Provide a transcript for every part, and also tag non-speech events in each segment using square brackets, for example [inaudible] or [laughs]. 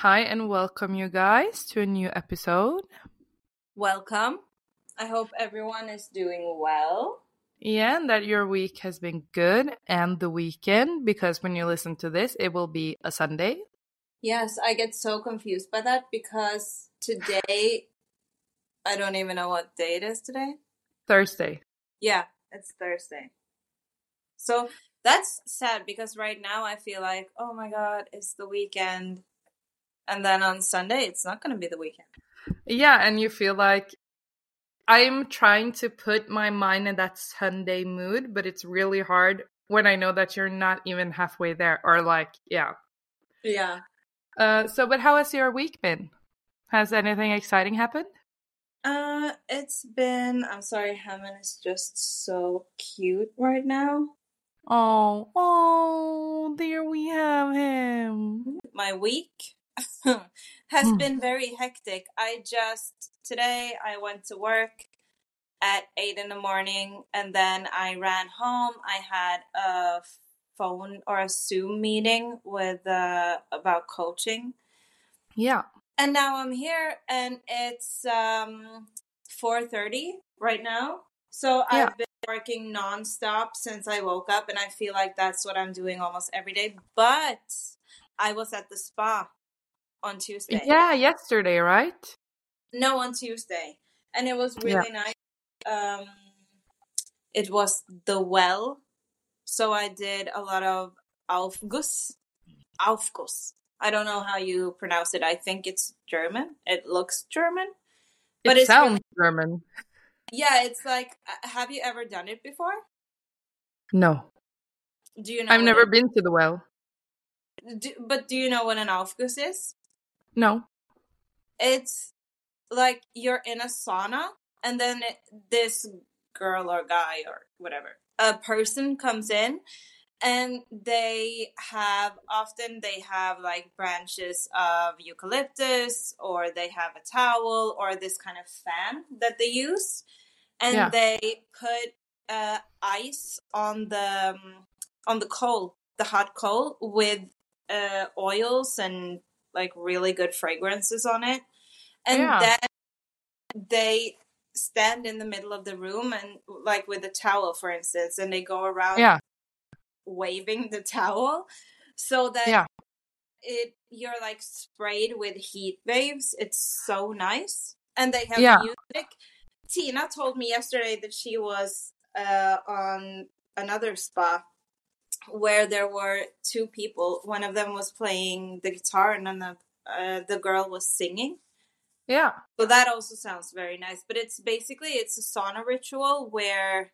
Hi, and welcome, you guys, to a new episode. Welcome. I hope everyone is doing well. Yeah, and that your week has been good and the weekend, because when you listen to this, it will be a Sunday. Yes, I get so confused by that because today, [laughs] I don't even know what day it is today. Thursday. Yeah, it's Thursday. So that's sad because right now I feel like, oh my god, it's the weekend. And then on Sunday, it's not going to be the weekend. Yeah, and you feel like I'm trying to put my mind in that Sunday mood, but it's really hard when I know that you're not even halfway there, or like, yeah. Yeah. Uh, so, but how has your week been? Has anything exciting happened? Uh, it's been. I'm sorry, Hammond is just so cute right now. Oh, oh, there we have him. My week [laughs] has Hmm. been very hectic. I just today I went to work at eight in the morning, and then I ran home. I had a phone or a Zoom meeting with uh, about coaching, Yeah. and now I'm here, and it's um four thirty right now. So Yeah. I've been working nonstop since I woke up, and I feel like that's what I'm doing almost every day. But I was at the spa on Tuesday. Yeah, yesterday, right? No, on Tuesday, and it was really nice. Um, it was the well, so I did a lot of Aufguss. Aufguss. I don't know how you pronounce it. I think it's German. It looks German. But it it's sounds German. Yeah, it's like. uh, Have you ever done it before? No. Do you know? I've never it- been to the well. do, but do you know what an Aufguss is? No. it's like you're in a sauna and then it, this girl or guy or whatever a person comes in and they have often they have like branches of eucalyptus or they have a towel or this kind of fan that they use and Yeah. they put uh, ice on the um, on the coal the hot coal with uh, oils and like really good fragrances on it and Yeah. then they stand in the middle of the room and like with a towel for instance and they go around Yeah. waving the towel so that Yeah. it you're like sprayed with heat waves it's so nice and they have Yeah. music tina told me yesterday that she was uh on another spa where there were two people one of them was playing the guitar and then the uh, the girl was singing Yeah. so that also sounds very nice. But it's basically it's a sauna ritual where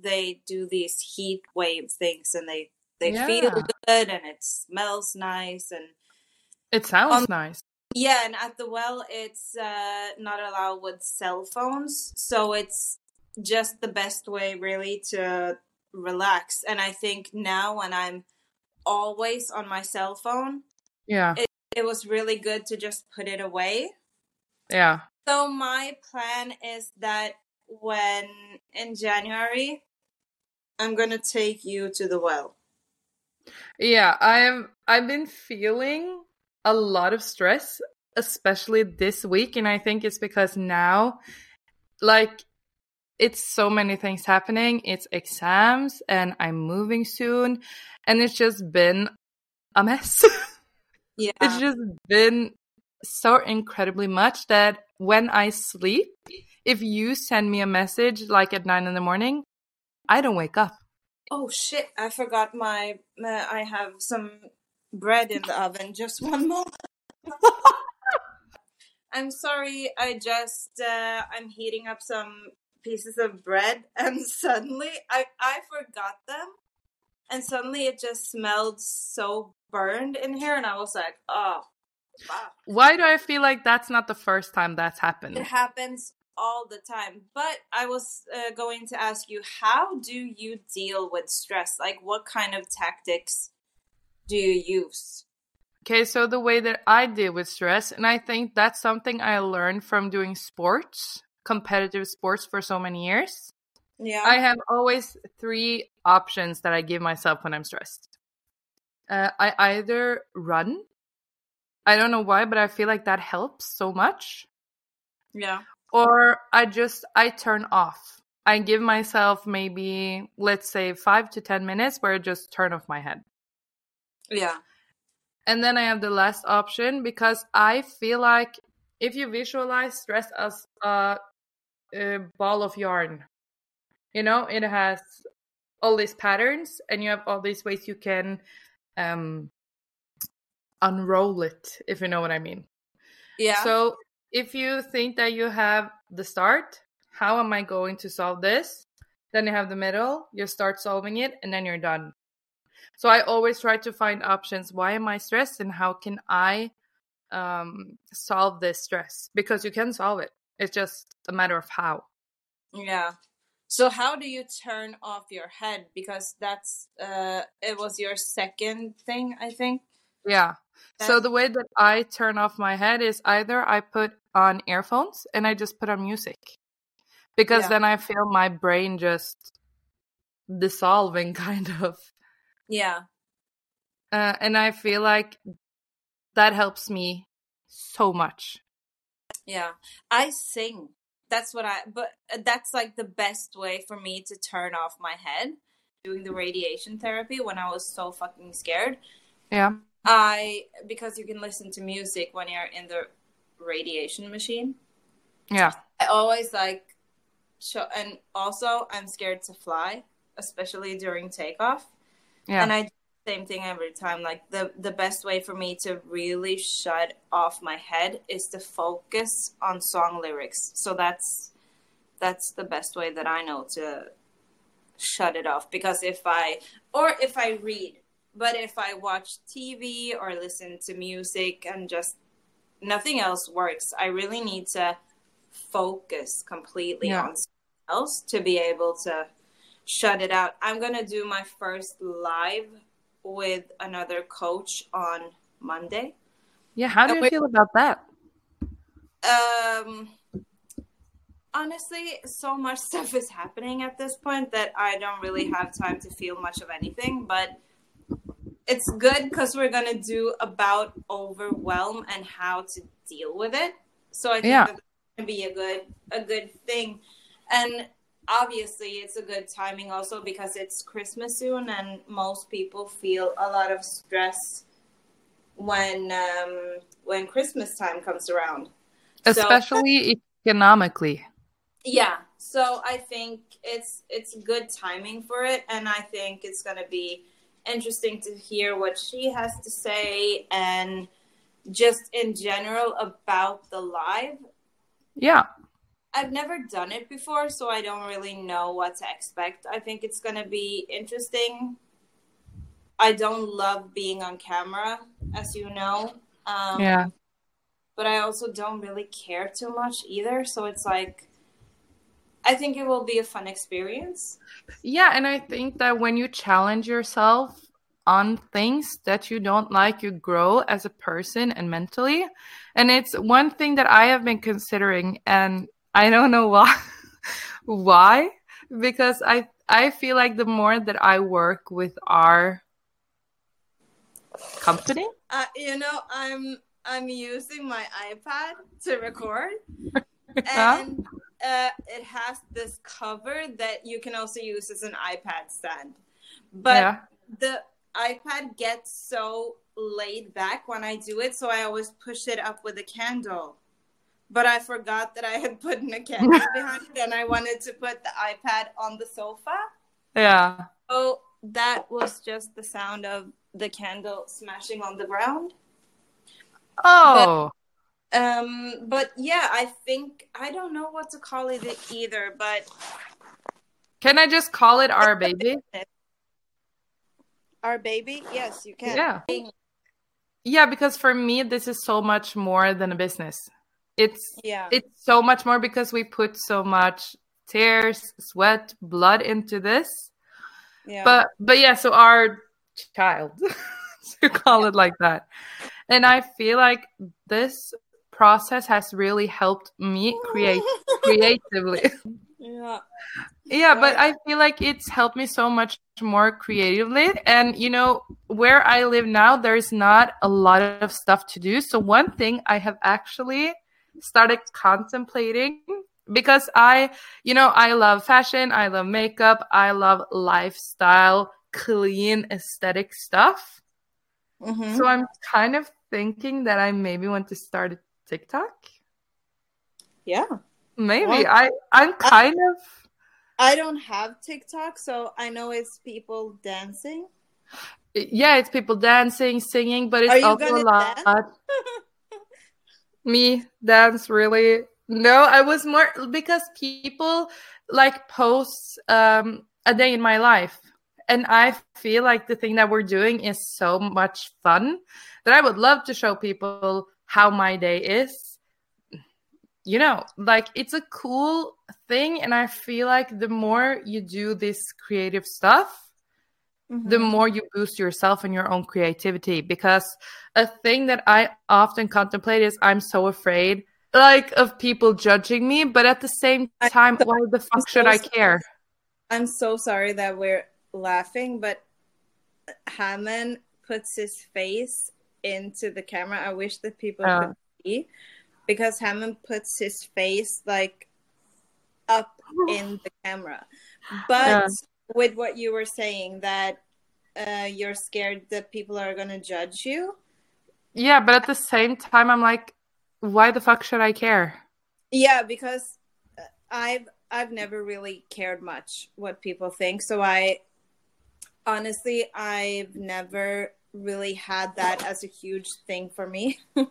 they do these heat wave things and they they feel Yeah. good and it smells nice and It sounds Um, nice. yeah and at the well it's uh, not allowed with cell phones so it's just the best way really to relax and I think now when I'm always on my cell phone Yeah. it was really good to just put it away Yeah. So my plan is that when in January, I'm gonna take you to the well. Yeah, I'm I've been feeling a lot of stress especially this week and I think it's because now like it's so many things happening. It's exams and I'm moving soon and it's just been a mess. [laughs] Yeah, it's just been so incredibly much that when I sleep, if you send me a message like at nine in the morning, I don't wake up. Oh shit! I forgot my. Uh, I have some bread in the oven. Just [laughs] one more. [laughs] I'm sorry. I just. Uh, I'm heating up some pieces of bread, [laughs] and suddenly I I forgot them, and suddenly it just smelled so burned in here, and I was like, oh, fuck. Why do I feel like that's not the first time that's happened? It happens all the time. But I was uh, going to ask you, how do you deal with stress? Like, what kind of tactics do you use? Okay, so the way that I deal with stress, and I think that's something I learned from doing sports, competitive sports for so many years. Yeah. I have always three options that I give myself when I'm stressed. Uh, I either run, I don't know why, but I feel like that helps so much. Yeah. Or I just I turn off. I give myself maybe let's say 5 to 10 minutes where I just turn off my head. Yeah. And then I have the last option because I feel like if you visualize stress as a, a ball of yarn, you know, it has all these patterns and you have all these ways you can um unroll it if you know what i mean. Yeah. so if you think that you have the start how am i going to solve this? Then you have the middle you start solving it and then you're done. So i always try to find options. Why am i stressed and how can i um solve this stress? Because you can solve it it's just a matter of how Yeah. So how do you turn off your head? Because that's uh it was your second thing, I think. Yeah. So the way that I turn off my head is either I put on earphones and I just put on music. Because Yeah. then I feel my brain just dissolving [laughs] kind of. Yeah. Uh, and I feel like that helps me so much. Yeah. I sing. That's what I but uh, that's like the best way for me to turn off my head doing the radiation therapy when I was so fucking scared. Yeah. I because you can listen to music when you're in the radiation machine. Yeah. I always like show and also I'm scared to fly, especially during takeoff. Yeah. And I same thing every time. Like the the best way for me to really shut off my head is to focus on song lyrics. So that's that's the best way that I know to shut it off because if I or if I read, but if I watch TV or listen to music and just nothing else works, I really need to focus completely Yeah. on something else to be able to shut it out. I'm gonna do my first live with another coach on Monday. yeah. How do you feel about that? Um, honestly, so much [laughs] stuff is happening at this point that I don't really have time to feel much of anything. But it's good because we're gonna do about overwhelm and how to deal with it. So I think Yeah. that's gonna be a good a good thing, and obviously it's a good timing also because it's Christmas soon and most people feel a lot of stress when um, when Christmas time comes around. So- Especially economically. Yeah, so I think it's it's good timing for it, and I think it's gonna be interesting to hear what she has to say and just in general about the live. Yeah. I've never done it before, so I don't really know what to expect. I think it's gonna be interesting. I don't love being on camera, as you know. Um, Yeah. but I also don't really care too much either. So it's like, I think it will be a fun experience. Yeah, and I think that when you challenge yourself on things that you don't like, you grow as a person and mentally. And it's one thing that I have been considering, and I don't know why. [laughs] why? Because I I feel like the more that I work with our company, Uh, you know, I'm I'm using my iPad to record, [laughs] and uh, it has this cover that you can also use as an iPad stand. But yeah, the iPad gets so laid back when I do it, so I always push it up with a candle. But I forgot that I had [laughs] put in a candle behind it, and I wanted to put the iPad on the sofa. yeah, Oh, that was just the sound of the candle smashing on the ground. oh, Um, but yeah, I think I don't know what to call it either, but can I just call it our baby? our baby, yes, you can. Yeah. Yeah, because for me, this is so much more than a business. It's Yeah. it's so much more because we put so much tears, sweat, blood into this. yeah. But but yeah, so our child [laughs] to call it like that. And I feel like this process has really helped me create [laughs] creatively. Yeah. Yeah, but I feel like it's helped me so much more creatively. And you know, where I live now, there's not a lot of stuff to do. So one thing I have actually started contemplating because I, you know, I love fashion, I love makeup, I love lifestyle, clean aesthetic stuff. Mhm. So I'm kind of thinking that I maybe want to start a TikTok. yeah. Maybe Well, I I'm kind of I don't have TikTok, so I know it's people dancing. yeah, it's people dancing, singing, but it's also a lot. [laughs] Me dance really? No, I was more because people like post um a day in my life. And I feel like the thing that we're doing is so much fun that I would love to show people how my day is. You know, like it's a cool thing. And I feel like the more you do this creative stuff, the Mhm. more you boost yourself and your own creativity because a thing that i often contemplate is i'm so afraid like of people judging me but at the same time why the fuck so should i care I'm so sorry that we're laughing, but Hammond puts his face into the camera. I wish that people Yeah. could see because Hammond puts his face like up [sighs] in the camera. But Yeah. With what you were saying that uh, you're scared that people are gonna judge you. yeah but at the same time i'm like why the fuck should i care Yeah, because uh, I've I've never really cared much what people think. So I honestly I've never really had that as a huge thing for me. [laughs]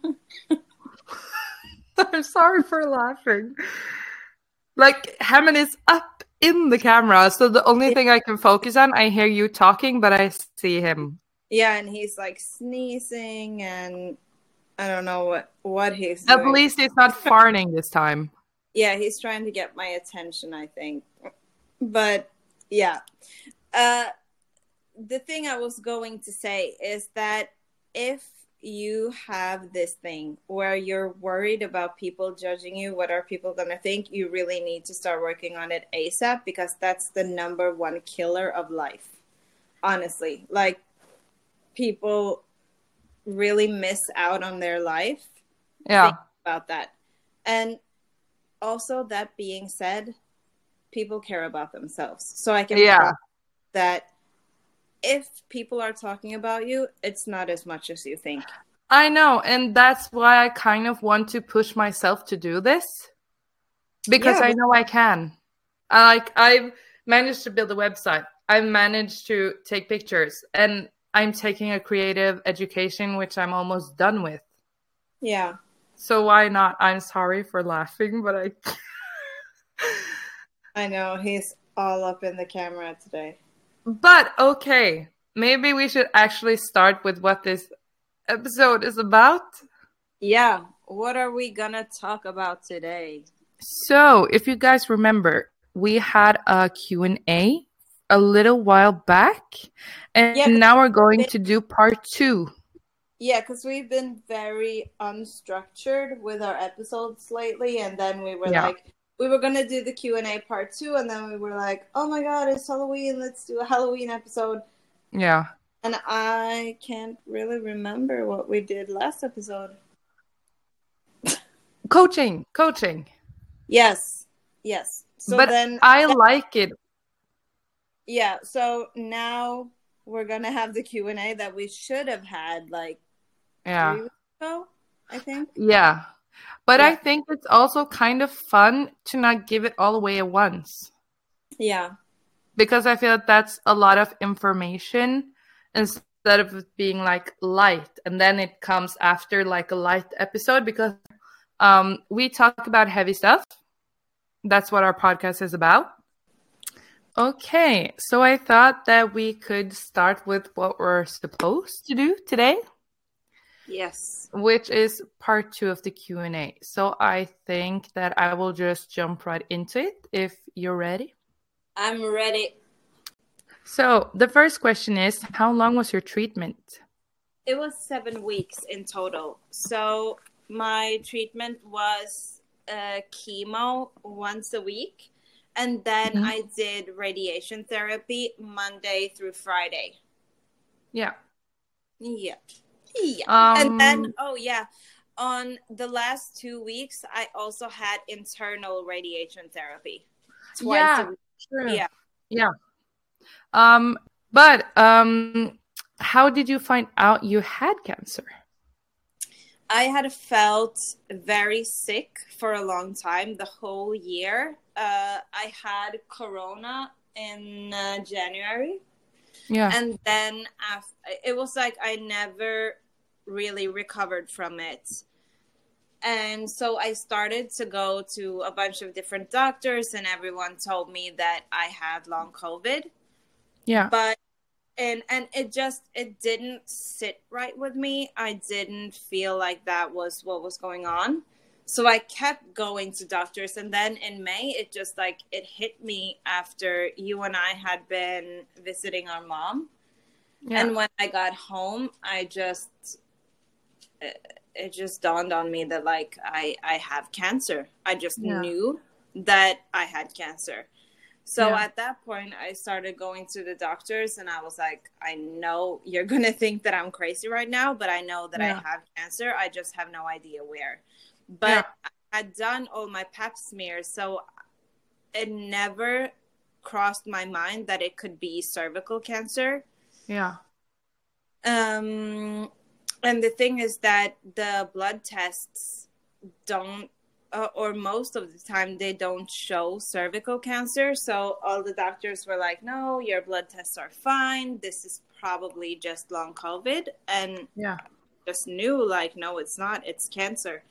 i'm sorry for laughing like hammond is up in the camera so the only thing i can focus on i hear you talking but i see him yeah, and he's like sneezing and I don't know what what he's at doing. least he's not farting this time [laughs] Yeah, he's trying to get my attention, I think. But yeah. Uh the thing I was going to say is that if you have this thing where you're worried about people judging you, what are people going to think? You really need to start working on it ASAP because that's the number one killer of life. Honestly, like people really miss out on their life yeah about that. And also, that being said, people care about themselves. So I can Yeah. that if people are talking about you, it's not as much as you think. I know, and that's why I kind of want to push myself to do this because Yeah, I know I can. I like I've managed to build a website. I've managed to take pictures, and I'm taking a creative education, which I'm almost done with. Yeah. So why not? I'm sorry for laughing, but I. [laughs] I know he's all up in the camera today. But okay, maybe we should actually start with what this episode is about. Yeah. What are we gonna talk about today? So, if you guys remember, we had a Q&A a little while back, and Yeah, now we're going to do part 2. Yeah, because we've been very unstructured with our episodes lately, and then we were Yeah. like, we were gonna do the Q and A part two, and then we were like, oh my god, it's Halloween, let's do a Halloween episode. Yeah. And I can't really remember what we did last episode. [laughs] Coaching, coaching. Yes, yes. So but then, I like it. yeah. So now we're gonna have the Q and A that we should have had like Yeah. three weeks ago, I think. Yeah. But I think it's also kind of fun to not give it all away at once Yeah, because I feel that that's a lot of information instead of being like light and then it comes after like a light episode because um we talk about heavy stuff. That's what our podcast is about. Okay, so I thought that we could start with what we're supposed to do today. Yes. which is part two of the q&a so i think that i will just jump right into it if you're ready I'm ready. so the first question is how long was your treatment It was seven weeks in total. So my treatment was uh, chemo once a week, and then Mhm. I did radiation therapy Monday through Friday. Yeah. Yeah. Yeah. Um, and then, oh, yeah. On the last two weeks, I also had internal radiation therapy. Twice Yeah. a week. True. Yeah. Yeah. Um, but um, how did you find out you had cancer? I had felt very sick for a long time, the whole year. Uh, I had corona in uh, January. Yeah. and then af- it was like i never really recovered from it. And so i started to go to a bunch of different doctors and everyone told me that i had long covid. Yeah. but and and it just it didn't sit right with me. I didn't feel like that was what was going on. So i kept going to doctors and then in may it just like it hit me after you and i had been visiting our mom. Yeah. and when i got home i just it, it just dawned on me that like i i have cancer i just Yeah. knew that i had cancer so Yeah. at that point i started going to the doctors and i was like i know you're [laughs] gonna think that i'm crazy right now but i know that Yeah. i have cancer i just have no idea where but Yeah. i had done all my pap smears so it never crossed my mind that it could be cervical cancer yeah. um, and the thing is that the blood tests don't, uh, or most of the time, they don't show cervical cancer. So all the doctors were like, no, your blood tests are fine. This is probably just long COVID. And Yeah. just knew, like, no, it's not, it's cancer.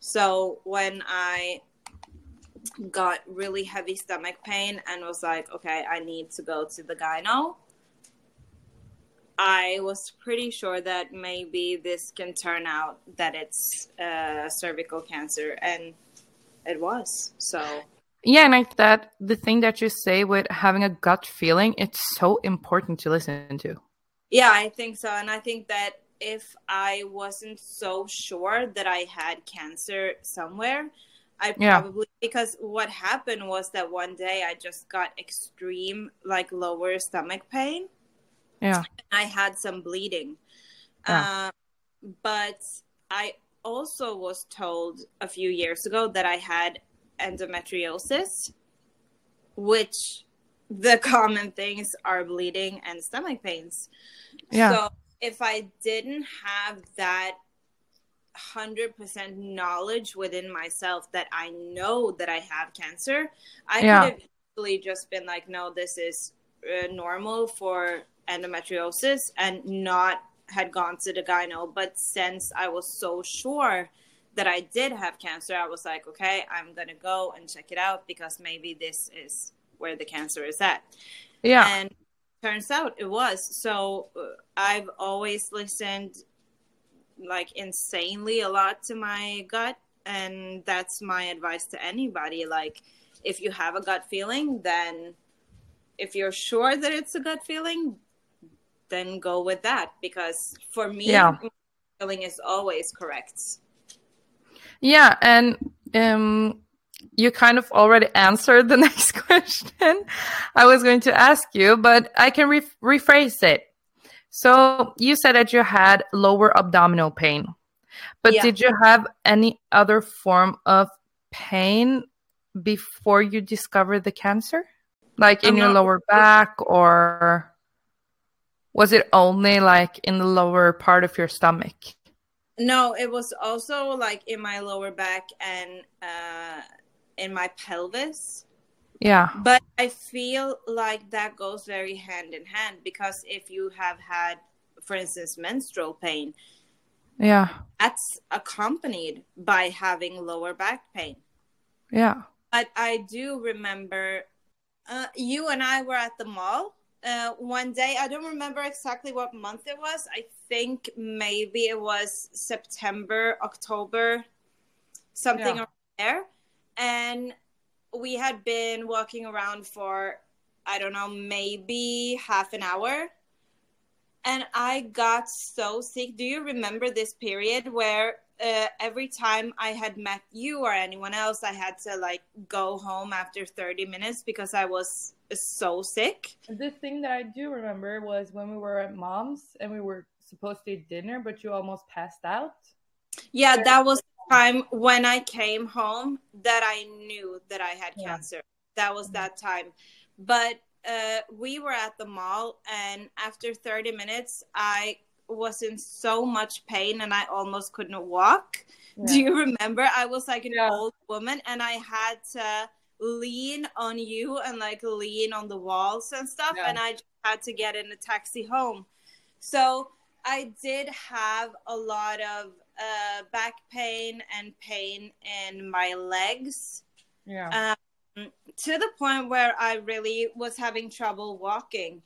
So when I got really heavy stomach pain and was like, okay, I need to go to the gyno. I was pretty sure that maybe this can turn out that it's uh, cervical cancer, and it was. So, Yeah, and I that the thing that you say with having a gut feeling, it's so important to listen to. yeah, I think so. And I think that if I wasn't so sure that I had cancer somewhere, I Yeah. probably, because what happened was that one day I just got extreme, like lower stomach pain. Yeah. I had some bleeding. Yeah. Uh, but I also was told a few years ago that I had endometriosis, which the [laughs] common things are bleeding and stomach pains. Yeah. So if I didn't have that 100% knowledge within myself that I know that I have cancer, I Yeah. could have easily just been like, no, this is uh, normal for endometriosis and not had gone to the gyno. But since I was so sure that I did have cancer, I was like, okay, I'm going to go and check it out because maybe this is where the cancer is at Yeah. and turns out it was so uh, i've always listened like insanely a lot to my gut and that's my advice to anybody like if you have a gut feeling then if you're sure that it's a gut feeling then go with that because for me Yeah. feeling is always correct Yeah, and um, you kind of already answered the [laughs] next question I was going to ask you, but I can re- rephrase it. So you said that you had lower abdominal pain, but Yeah. did you have any other form of pain before you discovered the cancer, like in I'm your not- lower back, or was it only like in the lower part of your stomach? No, it was also like in my lower back and uh, in my pelvis. Yeah, But I feel like that goes very hand in hand because if you have had, for instance, menstrual pain, yeah, that's accompanied by having lower back pain. yeah, But I do remember uh, you and I were at the mall uh, one day. I don't remember exactly what month it was. I think maybe it was September, October, something Yeah. around there. And we had been walking around for, I don't know, maybe half an hour. And I got so sick. Do you remember this period where uh, every time I had met you or anyone else, I had to like go home after 30 minutes because I was so sick. The thing that I do remember was when we were at mom's and we were supposed to eat dinner, but you almost passed out. Yeah, that was the time when I came home that I knew that I had Yeah. cancer. That was Mhm. that time. But uh, we were at the mall, and after 30 minutes, I was in so much pain and I almost couldn't walk. Do you remember? I was like an Yeah. old woman and I had to lean on you and like lean on the walls and stuff. Yeah. And I just had to get in a taxi home. So I did have a lot of uh, back pain and pain in my legs Yeah. um, to the point where I really was having trouble walking.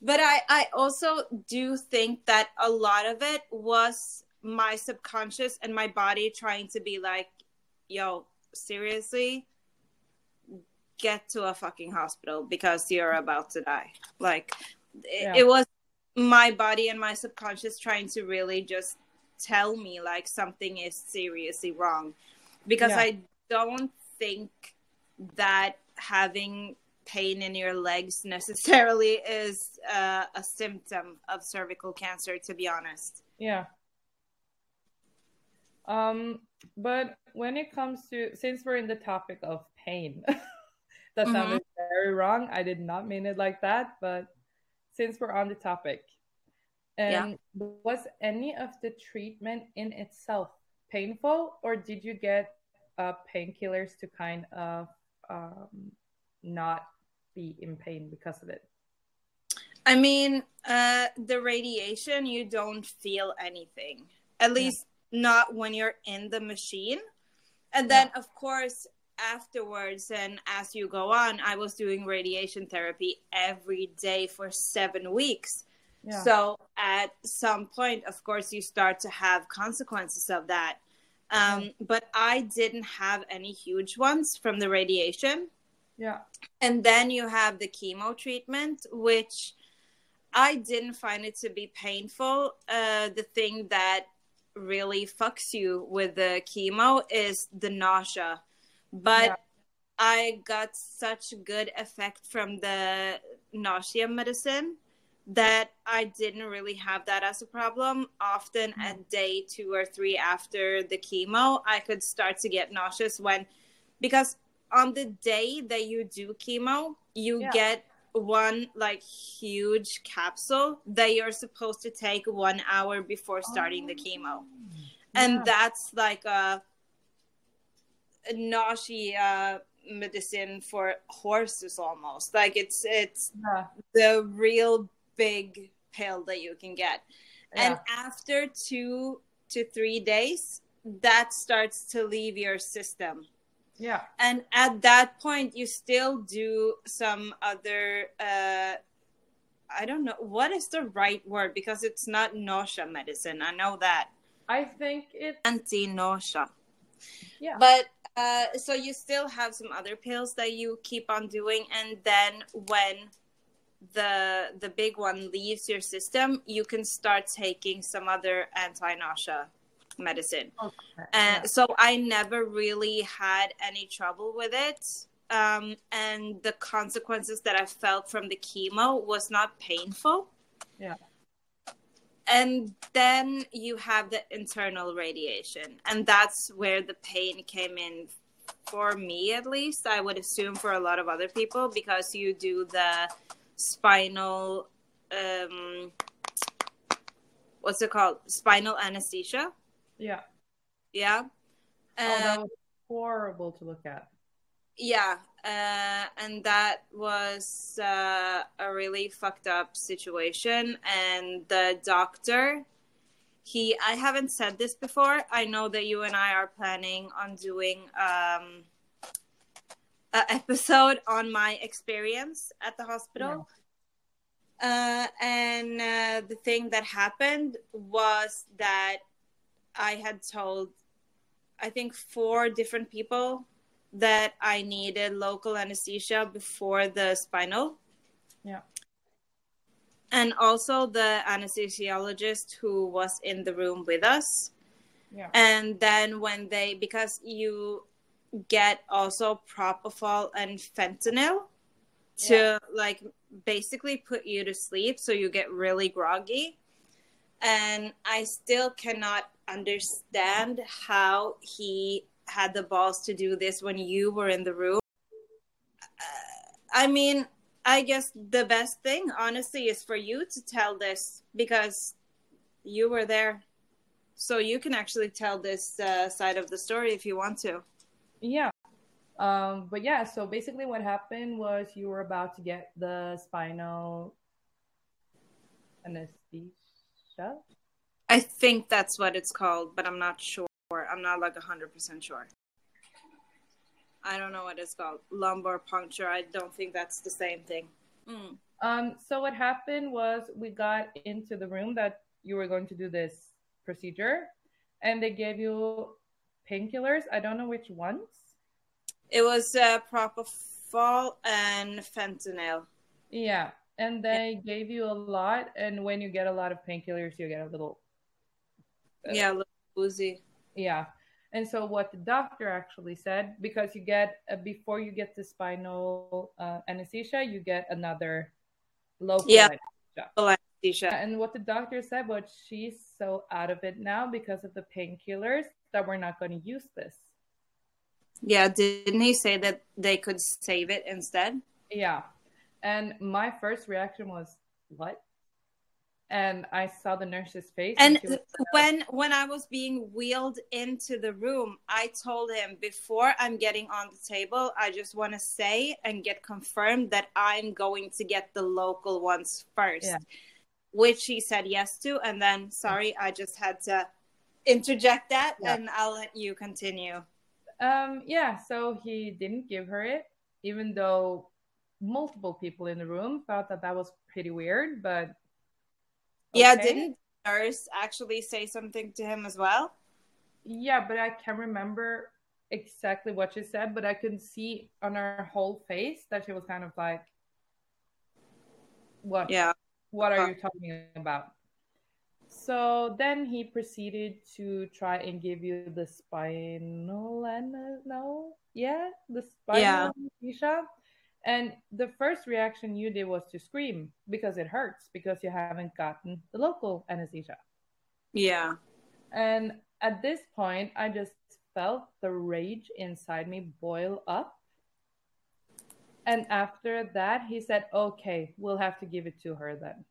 But I, I also do think that a lot of it was my subconscious and my body trying to be like, yo, seriously, get to a fucking hospital because you're about to die. Like, it, Yeah. it was my body and my subconscious trying to really just tell me like something is seriously wrong because Yeah. I don't think that having pain in your legs necessarily is uh, a symptom of cervical cancer to be honest Yeah. Um, but when it comes to, since we're in the topic of pain, [laughs] that Mhm. sounded very wrong. I did not mean it like that, but since we're on the topic, Yeah. and was any of the treatment in itself painful, or did you get uh, painkillers to kind of um, not be in pain because of it? i mean uh, the radiation you don't feel anything at least not when you're in the machine and then of course afterwards and as you go on i was doing radiation therapy every day for seven weeks Yeah. So at some point, of course, you start to have consequences of that. Um, But I didn't have any huge ones from the radiation. Yeah. And then you have the chemo treatment, which I didn't find it to be painful. Uh, the thing that really fucks you with the chemo is the nausea. But Yeah. I got such good effect from the nausea medicine that I didn't really have that as a problem. Often Mm. at day two or three after the chemo, I could start to get nauseous when, because on the day that you do chemo, you Yeah. get one like huge capsule that you're supposed to take one hour before starting the oh. chemo. And Yeah. that's like a, a nausea uh, medicine for horses almost. Like it's it's Yeah. the real big pill that you can get. And after two to three days, that starts to leave your system. Yeah. And at that point, you still do some other, uh, I don't know, what is the right word? Because it's not nausea medicine. I know that. I think it's Anti nausea. Yeah. But uh, so you still have some other pills that you keep on doing, and then when the the big one leaves your system, you can start taking some other anti-nausea medicine. Okay. And yeah. so I never really had any trouble with it. Um, and the consequences that I felt from the chemo was not painful. Yeah. And then you have the internal radiation, and that's where the pain came in for me, at least. I would assume for a lot of other people because you do the spinal, um, what's it called? Spinal anesthesia. Yeah. Yeah. Oh, that Uh, was horrible to look at. yeah. Uh, and that was uh, a really fucked up situation. And the doctor, he, I haven't said this before. I know that you and I are planning on doing um, an episode on my experience at the hospital. Uh, and uh, the thing that happened was that I had told, I think, four different people that I needed local anesthesia before the spinal. Yeah. And also the anesthesiologist who was in the room with us. Yeah. And then when they because you get also propofol and fentanyl to Yeah. like basically put you to sleep so you get really groggy and i still cannot understand how he had the balls to do this when you were in the room Uh, i mean i guess the best thing honestly is for you to tell this because you were there so you can actually tell this uh, side of the story if you want to Yeah. Um, but yeah, so basically what happened was you were about to get the spinal anesthesia. I think that's what it's called, but I'm not sure. I'm not like 100% sure. I don't know what it's called. Lumbar puncture. I don't think that's the same thing. Mm. Um, so what happened was we got into the room that you were going to do this procedure and they gave you painkillers. I don't know which ones. It was uh, propofol and fentanyl. Yeah. And they gave you a lot and when you get a lot of painkillers you get a little uh, Yeah, a little woozy. Yeah. And so what the doctor actually said, because you get uh, before you get the spinal uh, anesthesia, you get another local Yeah. anesthesia. Anesthesia. And what the doctor said was she's so out of it now because of the painkillers that we're not going to use this. Yeah, didn't he say that they could save it instead? Yeah. And my first reaction was, what? And I saw the nurse's face. And was- when when I was being wheeled into the room, I told him before I'm getting on the table, I just want to say and get confirmed that I'm going to get the local ones first. Yeah. Which he said yes to, and then sorry, I just had to interject that, Yeah. and I'll let you continue. Um, yeah, so he didn't give her it, even though multiple people in the room thought that that was pretty weird. But Yeah, didn't nurse actually say something to him as well? Yeah, but I can't remember exactly what she said, but I could see on her whole face that she was kind of like, "What? Yeah. What are you talking about?" So then he proceeded to try and give you the spinal and no, yeah, the spinal Yeah. anesthesia. And the first reaction you did was to scream because it hurts because you haven't gotten the local anesthesia. Yeah. And at this point, I just felt the rage inside me boil up. And after that, he said, okay, we'll have to give it to her then.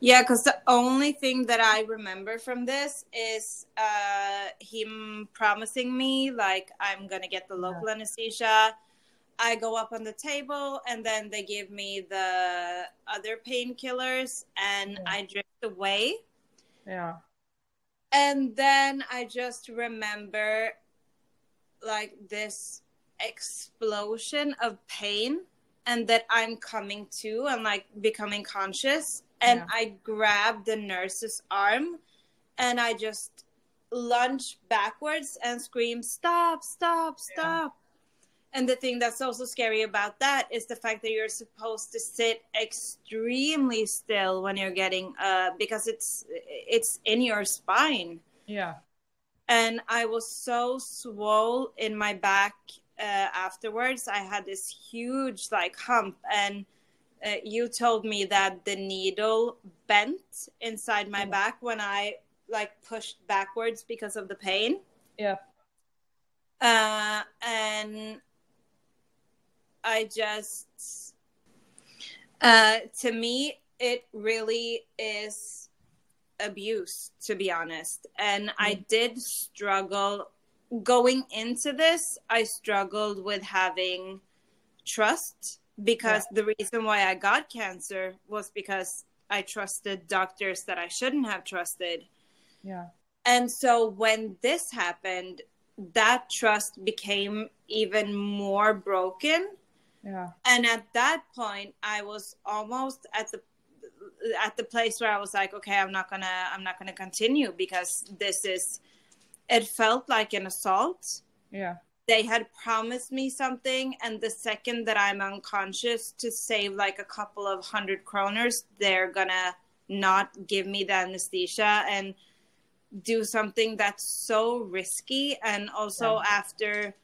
Yeah, because the only thing that I remember from this is uh, him promising me, like, I'm going to get the local anesthesia. I go up on the table, and then they give me the other painkillers, and Yeah. I drift away. Yeah. And then I just remember, like, this explosion of pain, and that I'm coming to and, like, becoming conscious. And Yeah. I grab the nurse's arm and I just lunge backwards and scream, Stop, stop, Yeah. And the thing that's also scary about that is the fact that you're supposed to sit extremely still when you're getting uh because it's it's in your spine. Yeah. And I was so swole in my back uh, afterwards. I had this huge like hump and uh, you told me that the needle bent inside my Yeah. back when I like pushed backwards because of the pain. Yeah. Uh, and I just, uh, to me, it really is abuse, to be honest. And I did struggle going into this. I struggled with having trust because the reason why I got cancer was because I trusted doctors that I shouldn't have trusted. Yeah. And so when this happened, that trust became even more broken. Yeah. And at that point, I was almost at the at the place where I was like, okay, I'm not gonna I'm not gonna continue because this is it felt like an assault. Yeah. They had promised me something, and the second that I'm unconscious to save like a couple of hundred kroners, they're gonna not give me the anesthesia and do something that's so risky and also Yeah. after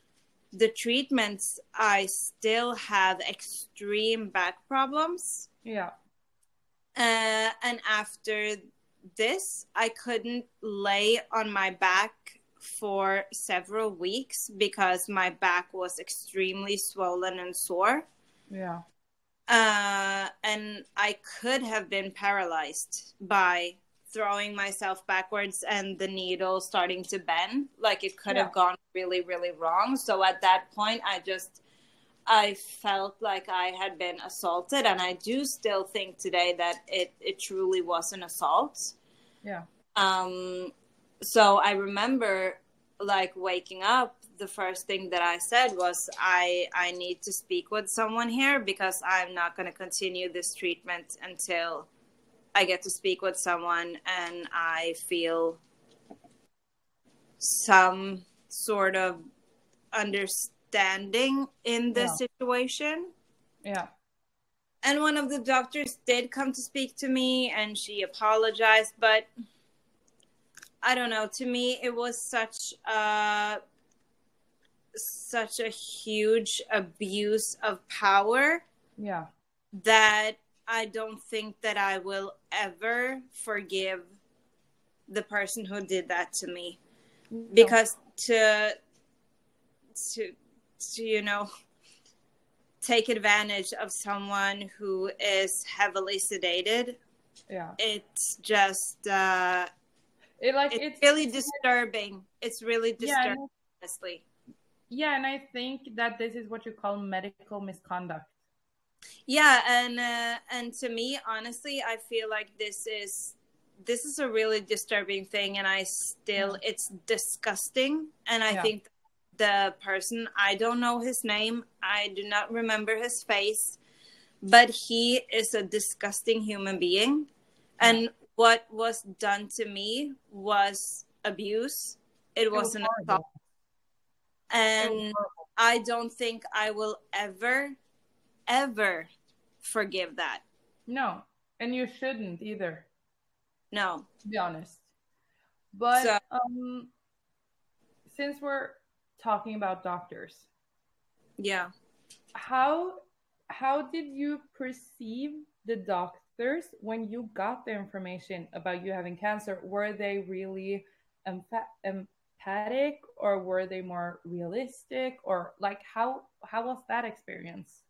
the treatments i still have extreme back problems Yeah. uh, and after this i couldn't lay on my back for several weeks because my back was extremely swollen and sore Yeah. uh, and I could have been paralyzed by throwing myself backwards and the needle starting to bend. Like it could Yeah. have gone really, really wrong. So at that point, I just I felt like I had been assaulted, and I do still think today that it it truly was an assault. Yeah. Um, so I remember like waking up. The first thing that I said was, "I I need to speak with someone here because I'm not going to continue this treatment until I get to speak with someone and I feel some sort of understanding in this Yeah. situation." Yeah. and one of the doctors did come to speak to me and she apologized but i don't know to me it was such a such a huge abuse of power Yeah. that i don't think that i will ever forgive the person who did that to me because to to to you know take advantage of someone who is heavily sedated Yeah. it's just uh It like it's it's really disturbing it's really disturbing and, honestly yeah, and I think that this is what you call medical misconduct. Yeah and uh, and to me honestly i feel like this is this is a really disturbing thing and i still it's disgusting and i Yeah. think the person i don't know his name i do not remember his face but he is a disgusting human being and what was done to me was abuse. It It was was an assault and. I don't think I will ever, ever forgive that. No, and you shouldn't either. No. to be honest. But So- um, since we're talking about doctors, Yeah. how how did you perceive the doctors when you got the information about you having cancer? Were they really empathic, or were they more realistic, or like how how was that experience?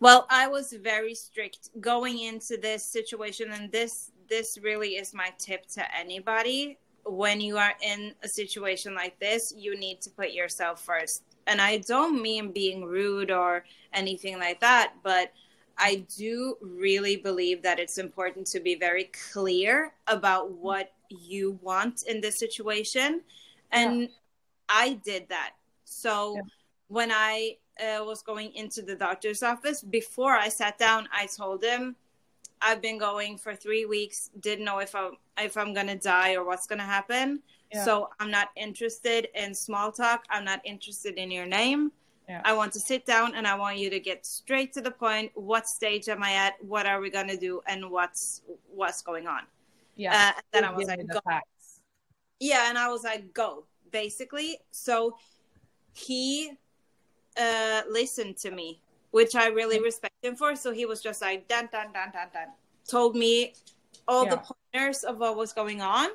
Well, I was very strict going into this situation, and this this really is my tip to anybody. When you are in a situation like this, you need to put yourself first. And I don't mean being rude or anything like that, but I do really believe that it's important to be very clear about what you want in this situation. And I did that. So Yeah. when I uh, was going into the doctor's office, before I sat down, I told him, I've been going for three weeks, didn't know if I'm if I'm gonna die or what's gonna happen. Yeah. So I'm not interested in small talk. I'm not interested in your name. Yeah. I want to sit down and I want you to get straight to the point. What stage am I at? What are we gonna do? And what's what's going on? Yeah, Uh, and then I was like, go. facts. Yeah, and I was like, go, basically. So he uh, listened to me, which I really respect him for. So he was just like, dun, dun, dun, dun, dun. Told me all the Yeah. pointers of what was going on.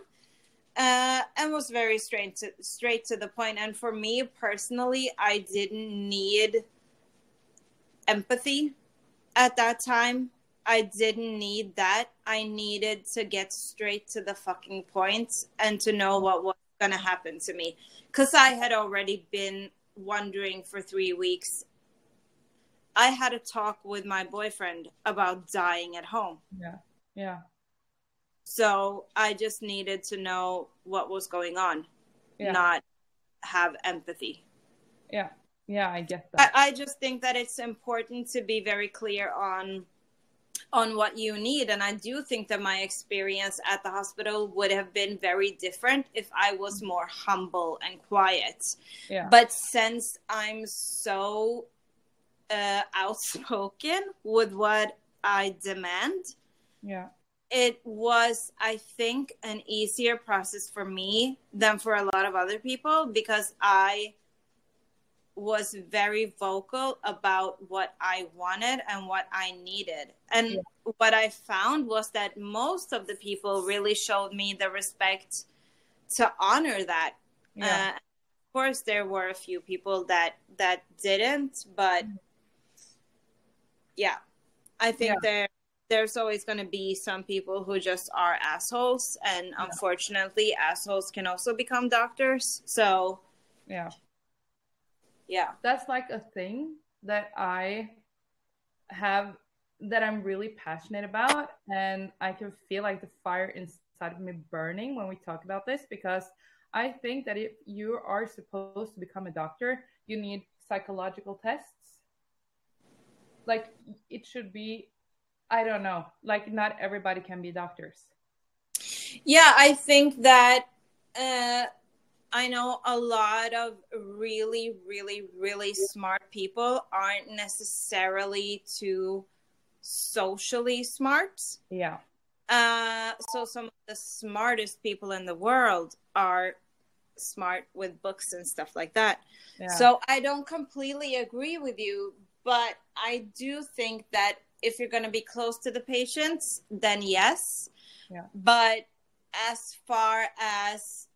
Uh, and was very straight to straight to the point. And for me personally, I didn't need empathy at that time. I didn't need that. I needed to get straight to the fucking point and to know what was going to happen to me. Because I had already been wondering for three weeks. I had a talk with my boyfriend about dying at home. Yeah, yeah, So I just needed to know what was going on, yeah, not have empathy. yeah, yeah. I get I, that. I just think that it's important to be very clear on on what you need. And i do think that my experience at the hospital would have been very different if i was more humble and quiet. Yeah, but since i'm so uh, outspoken with what i demand yeah, it was i think an easier process for me than for a lot of other people because i was very vocal about what i wanted and what i needed and yeah. what i found was that most of the people really showed me the respect to honor that yeah. uh, of course there were a few people that that didn't but mm. yeah i think yeah. there there's always going to be some people who just are assholes and yeah. unfortunately assholes can also become doctors so yeah yeah that's like a thing that i have that i'm really passionate about and i can feel like the fire inside of me burning when we talk about this because i think that if you are supposed to become a doctor you need psychological tests like it should be I don't know. Like not everybody can be doctors. Yeah, I think that uh, I know a lot of really, really, really smart people aren't necessarily too socially smart. Yeah. Uh, so some of the smartest people in the world are smart with books and stuff like that. Yeah. So I don't completely agree with you, but I do think that if you're going to be close to the patients, then yes. Yeah. But as far as,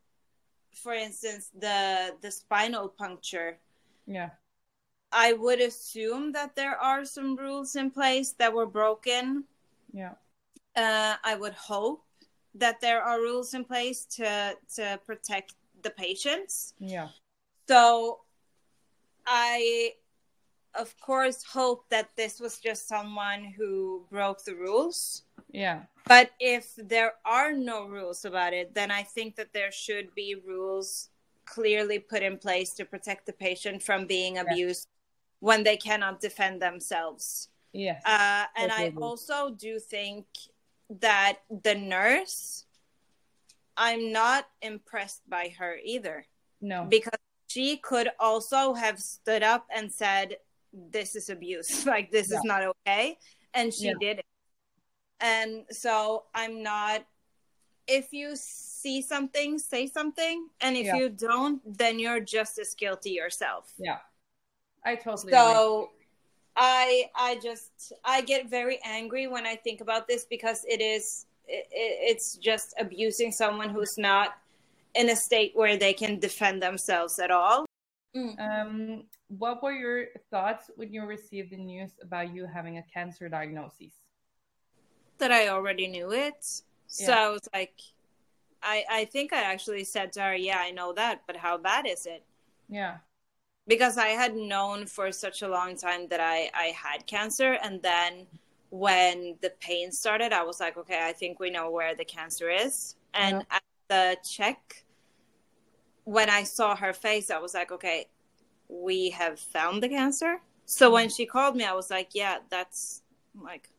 for instance, the the spinal puncture, yeah, I would assume that there are some rules in place that were broken. Yeah. Uh, I would hope that there are rules in place to to protect the patients. Yeah. So I of course hope that this was just someone who broke the rules. Yeah. But if there are no rules about it, then I think that there should be rules clearly put in place to protect the patient from being abused yeah. when they cannot defend themselves. Yes. Uh, and I also do think that the nurse, I'm not impressed by her either. No. Because she could also have stood up and said, this is abuse [laughs] like this yeah. is not okay and she yeah. did it and so i'm not if you see something say something and if yeah. you don't then you're just as guilty yourself yeah i totally so agree. i i just i get very angry when i think about this because it is it, it's just abusing someone who's not in a state where they can defend themselves at all Mm. Um, what were your thoughts when you received the news about you having a cancer diagnosis? That I already knew it. So yeah. I was like, I, I think I actually said to her, Yeah, I know that, but how bad is it? Yeah. Because I had known for such a long time that I, I had cancer. And then when the pain started, I was like, Okay, I think we know where the cancer is. And yeah. at the check, when I saw her face, I was like, okay, we have found the cancer. So mm-hmm. when she called me, I was like, yeah, that's like,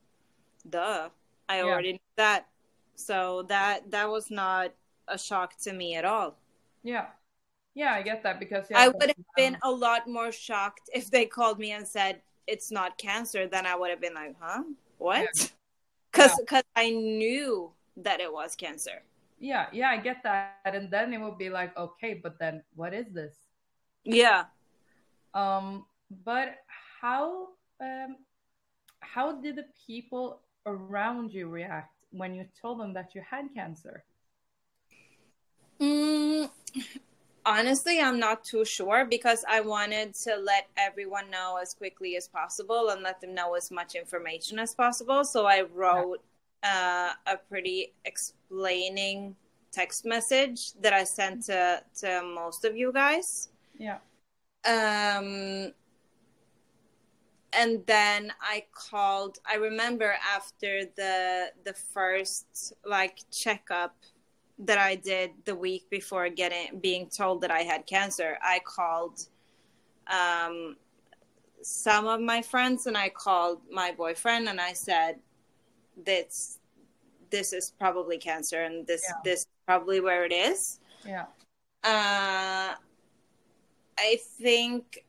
duh, I yeah. already knew that. So that that was not a shock to me at all. Yeah, yeah, I get that because yeah, I would have been a lot more shocked if they called me and said it's not cancer. Then I would have been like, huh, what? Because yeah. [laughs] because I knew that it was cancer yeah yeah i get that and then it would be like okay but then what is this yeah um but how um how did the people around you react when you told them that you had cancer mm, honestly i'm not too sure because i wanted to let everyone know as quickly as possible and let them know as much information as possible so i wrote uh, a pretty explaining text message that I sent to to most of you guys. Yeah. Um and then I called I remember after the the first like checkup that I did the week before getting being told that I had cancer, I called um some of my friends and I called my boyfriend and I said this this is probably cancer and this yeah. this is probably where it is. Yeah. Uh I think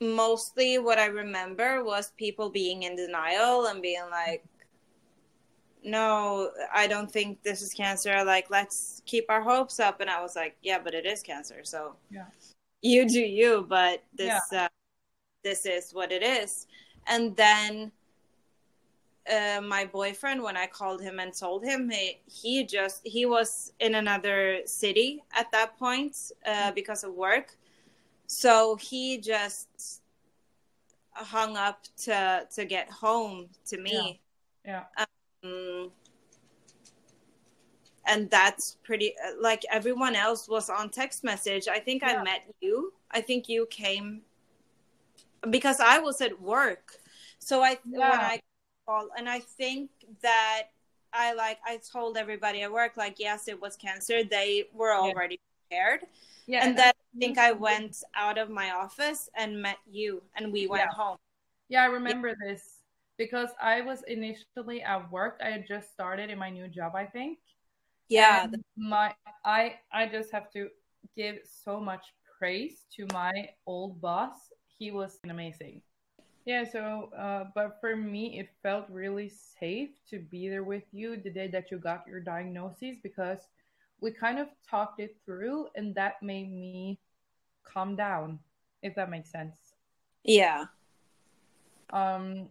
mostly what I remember was people being in denial and being like no, I don't think this is cancer. Like, let's keep our hopes up. And I was like, yeah, but it is cancer. So Yeah. you do you, but this, Yeah. uh, this is what it is. And then uh, my boyfriend, when I called him and told him, he, he just, he was in another city at that point uh, because of work. So he just hung up to to get home to me. Yeah. Mm. and that's pretty like everyone else was on text message. I think i met you. I think you came because i was at work. So i when i called and i think that i like i told everybody at work like yes it was cancer. They were already prepared Yeah. and then i think i went out of my office and met you and we went Yeah. home Yeah, I remember this because I was initially at work. I had just started in my new job, I think. yeah And my I I just have to give so much praise to my old boss. He was amazing. Yeah, so uh, but for me it felt really safe to be there with you the day that you got your diagnosis because we kind of talked it through and that made me calm down, if that makes sense. yeah Um,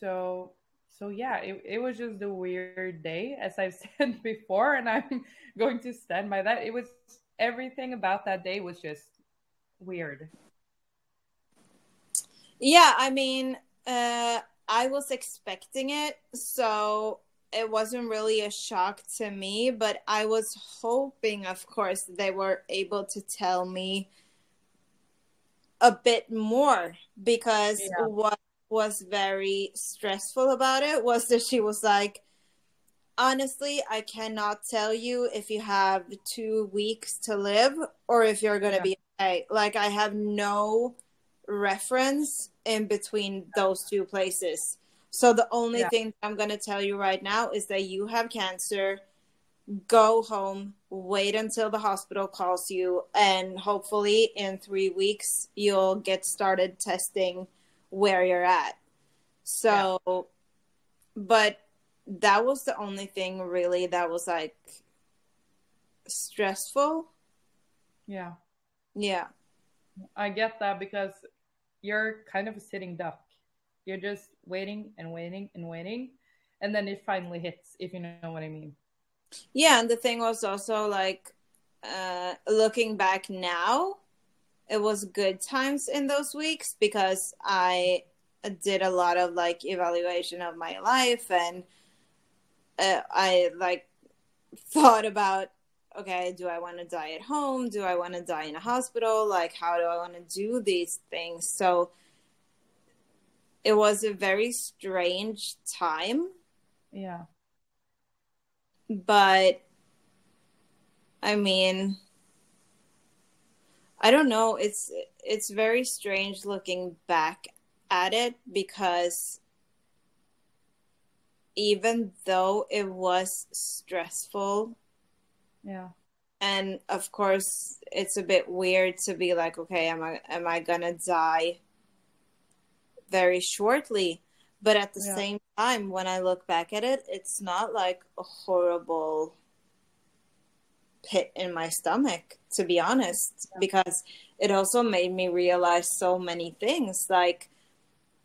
so so yeah, it, it was just a weird day, as I've [laughs] said before, and I'm going to stand by that. It was everything about that day was just weird. Yeah, I mean, uh, I was expecting it, so it wasn't really a shock to me, but I was hoping, of course, they were able to tell me a bit more because Yeah. what was very stressful about it was that she was like, honestly, I cannot tell you if you have two weeks to live or if you're going to Yeah. be okay. Like, I have no reference in between those two places. So the only Yeah. thing I'm going to tell you right now is that you have cancer. Go home, wait until the hospital calls you, and hopefully in three weeks you'll get started testing where you're at. So, but that was the only thing really that was like stressful. Yeah, Yeah. I get that because you're kind of a sitting duck. You're just waiting and waiting and waiting, and then it finally hits, if you know what I mean. Yeah, and the thing was also like uh looking back now, it was good times in those weeks because I did a lot of like evaluation of my life and uh, I like [laughs] thought about okay, do I want to die at home? Do I want to die in a hospital? Like how do I want to do these things? So it was a very strange time. Yeah, but I mean, I don't know. It's it's very strange looking back at it because even though it was stressful yeah, and of course it's a bit weird to be like okay am i am i gonna die very shortly but at the Yeah. same time when i look back at it it's not like a horrible pit in my stomach to be honest because it also made me realize so many things like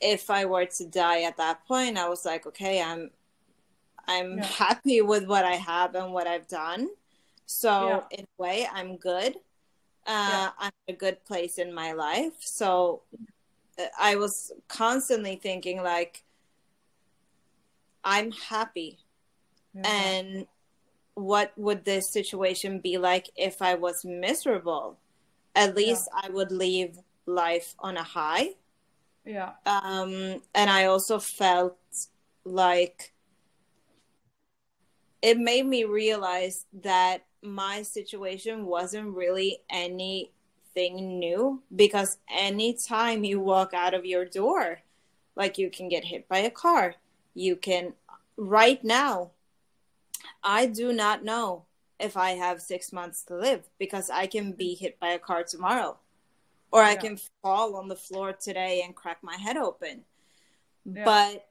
if i were to die at that point i was like okay i'm i'm Yeah. happy with what i have and what i've done so Yeah. in a way, I'm good. Uh, Yeah. I'm in a good place in my life. So uh, I was constantly thinking like, I'm happy. yeah. And what would this situation be like if I was miserable? At least I would leave life on a high. yeah, Um, and I also felt like it made me realize that my situation wasn't really anything new because anytime you walk out of your door, like you can get hit by a car, you can, right now, I do not know if I have six months to live because I can be hit by a car tomorrow or I can fall on the floor today and crack my head open. Yeah. But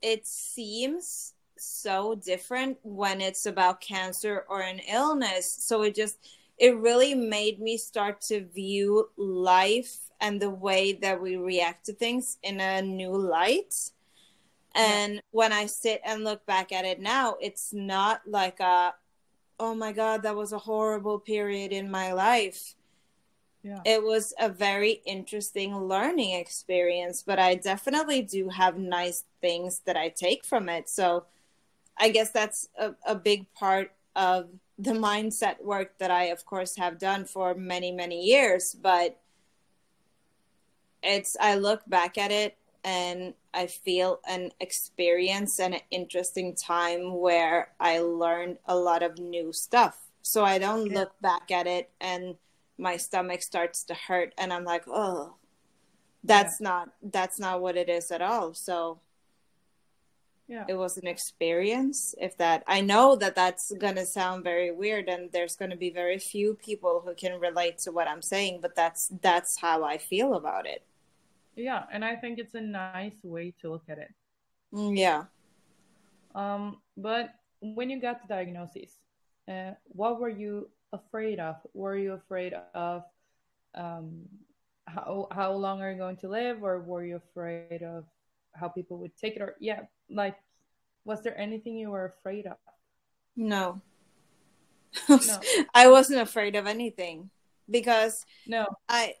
it seems so different when it's about cancer or an illness. So it just it really made me start to view life and the way that we react to things in a new light. And yeah. when I sit and look back at it now, it's not like a, oh my God, that was a horrible period in my life. Yeah. It was a very interesting learning experience, but I definitely do have nice things that I take from it. So I guess that's a, a big part of the mindset work that I, of course, have done for many, many years. But it's, I look back at it and I feel an experience and an interesting time where I learned a lot of new stuff. So I don't yeah. look back at it and my stomach starts to hurt and I'm like, oh, that's yeah. not that's not what it is at all. So yeah. it was an experience if that i know that that's going to sound very weird and there's going to be very few people who can relate to what i'm saying but that's that's how i feel about it. Yeah and i think it's a nice way to look at it. Mm, yeah. Um but when you got the diagnosis uh, what were you afraid of? Were you afraid of um how how long are you going to live or were you afraid of how people would take it or yeah like was there anything you were afraid of? No. [laughs] No. I wasn't afraid of anything because no. I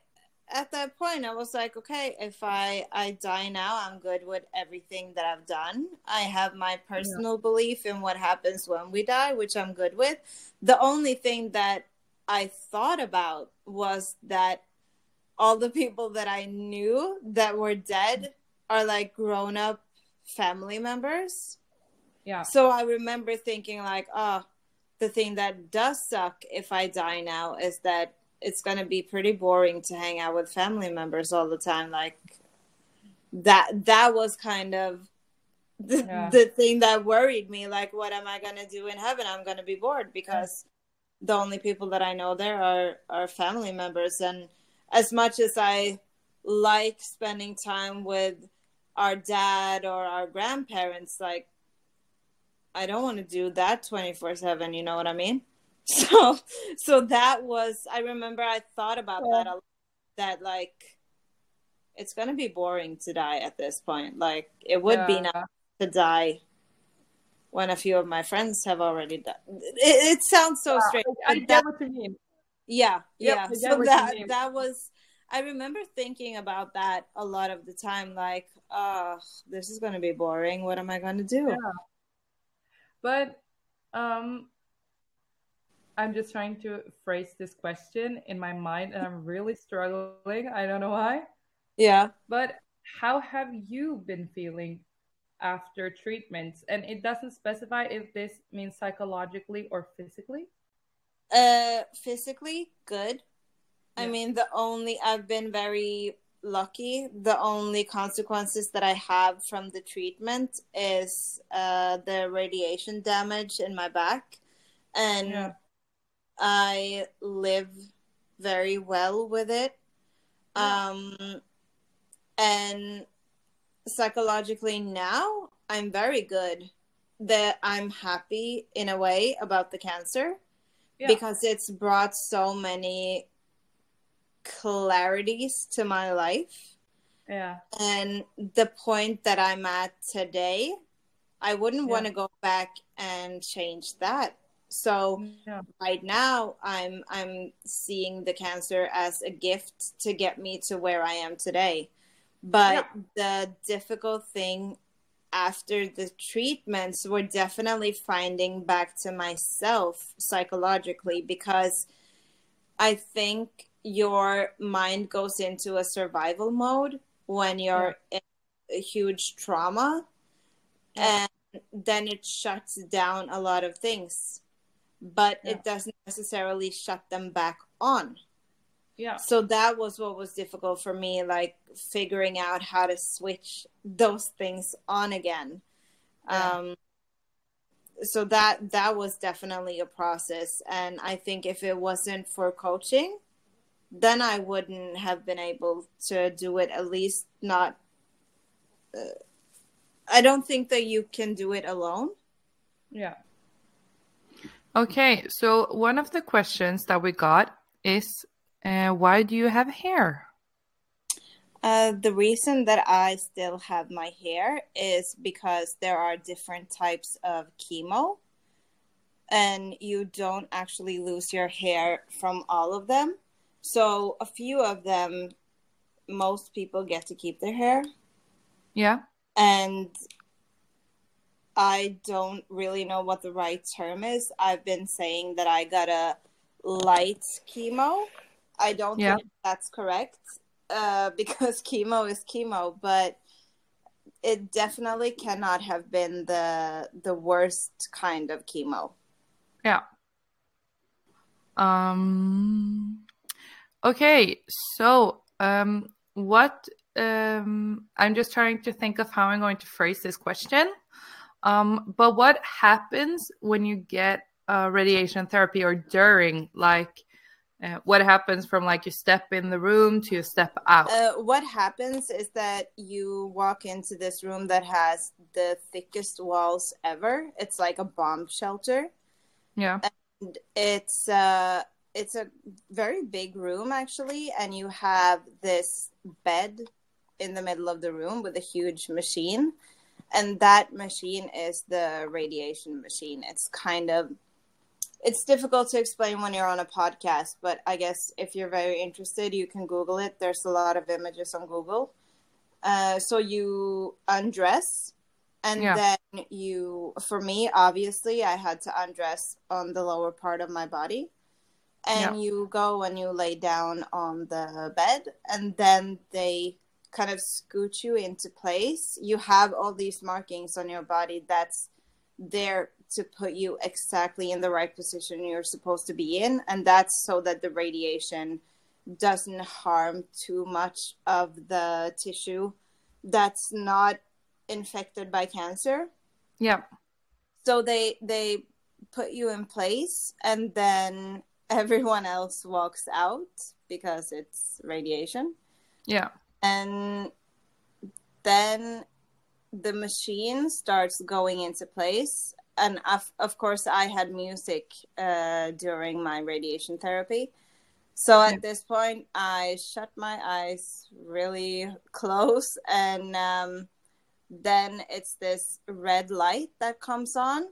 at that point i was like okay if i i die now i'm good with everything that i've done. I have my personal yeah. belief in what happens when we die which i'm good with. The only thing that i thought about was that all the people that i knew that were dead are like grown up family members. Yeah. So I remember thinking like, oh, the thing that does suck if I die now is that it's going to be pretty boring to hang out with family members all the time like that that was kind of [laughs] the, yeah. the thing that worried me like what am I going to do in heaven? I'm going to be bored because yeah. the only people that I know there are are family members and as much as I like spending time with our dad or our grandparents like i don't want to do that 24 7 you know what i mean [laughs] so so that was i remember i thought about yeah. that a, that like it's gonna be boring to die at this point like it would yeah. be nice to die when a few of my friends have already died it, it sounds so yeah, strange i get that, what you mean yeah yep, yeah so that that was I remember thinking about that a lot of the time, like, oh, this is going to be boring. What am I going to do? Yeah. But um, I'm just trying to phrase this question in my mind, and I'm really struggling. I don't know why. Yeah. But how have you been feeling after treatments? And it doesn't specify if this means psychologically or physically. Uh, physically, good. I mean, the only I've been very lucky. The only consequences that I have from the treatment is uh, the radiation damage in my back, and yeah. I live very well with it. Yeah. Um, and psychologically now, I'm very good. That I'm happy in a way about the cancer yeah. because it's brought so many clarities to my life. Yeah. And the point that I'm at today, I wouldn't yeah. want to go back and change that. So yeah. right now I'm I'm seeing the cancer as a gift to get me to where I am today. But yeah. the difficult thing after the treatments were definitely finding back to myself psychologically because I think your mind goes into a survival mode when you're yeah. in a huge trauma yeah. and then it shuts down a lot of things but yeah. it doesn't necessarily shut them back on yeah so that was what was difficult for me like figuring out how to switch those things on again yeah. um so that that was definitely a process and i think if it wasn't for coaching then I wouldn't have been able to do it, at least not uh, I don't think that you can do it alone. Yeah. Okay, so one of the questions that we got is uh, why do you have hair? Uh, the reason that I still have my hair is because there are different types of chemo, and you don't actually lose your hair from all of them. So, a few of them, most people get to keep their hair. Yeah. And I don't really know what the right term is. I've been saying that I got a light chemo. I don't Yeah. think that's correct uh, [laughs] because chemo is chemo, but it definitely cannot have been the the worst kind of chemo. Yeah. Um okay, so um what um I'm just trying to think of how I'm going to phrase this question. Um but what happens when you get uh, radiation therapy or during like uh, what happens from like you step in the room to you step out? Uh, what happens is that you walk into this room that has the thickest walls ever. It's like a bomb shelter. yeah. And it's uh it's a very big room actually and you have this bed in the middle of the room with a huge machine and that machine is the radiation machine. It's kind of it's difficult to explain when you're on a podcast but i guess if you're very interested you can google it. There's a lot of images on google. Uh, so you undress and Yeah. then you for me obviously i had to undress on the lower part of my body and you go and you lay down on the bed and then they kind of scoot you into place. You have all these markings on your body that's there to put you exactly in the right position you're supposed to be in and that's so that the radiation doesn't harm too much of the tissue that's not infected by cancer. Yeah. so they they put you in place and then everyone else walks out because it's radiation. Yeah. and then the machine starts going into place. And of, of course i had music uh, during my radiation therapy. So at Yeah. this point i shut my eyes really close. And um, then it's this red light that comes on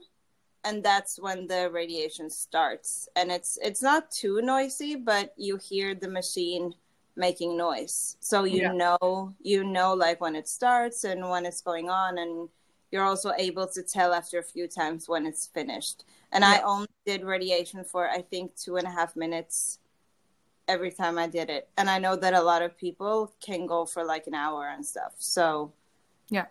and that's when the radiation starts. And it's it's not too noisy but you hear the machine making noise. So you Yeah. know you know like when it starts and when it's going on and you're also able to tell after a few times when it's finished. And i only did radiation for i think two and a half minutes every time i did it. And i know that a lot of people can go for like an hour and stuff. So Yeah.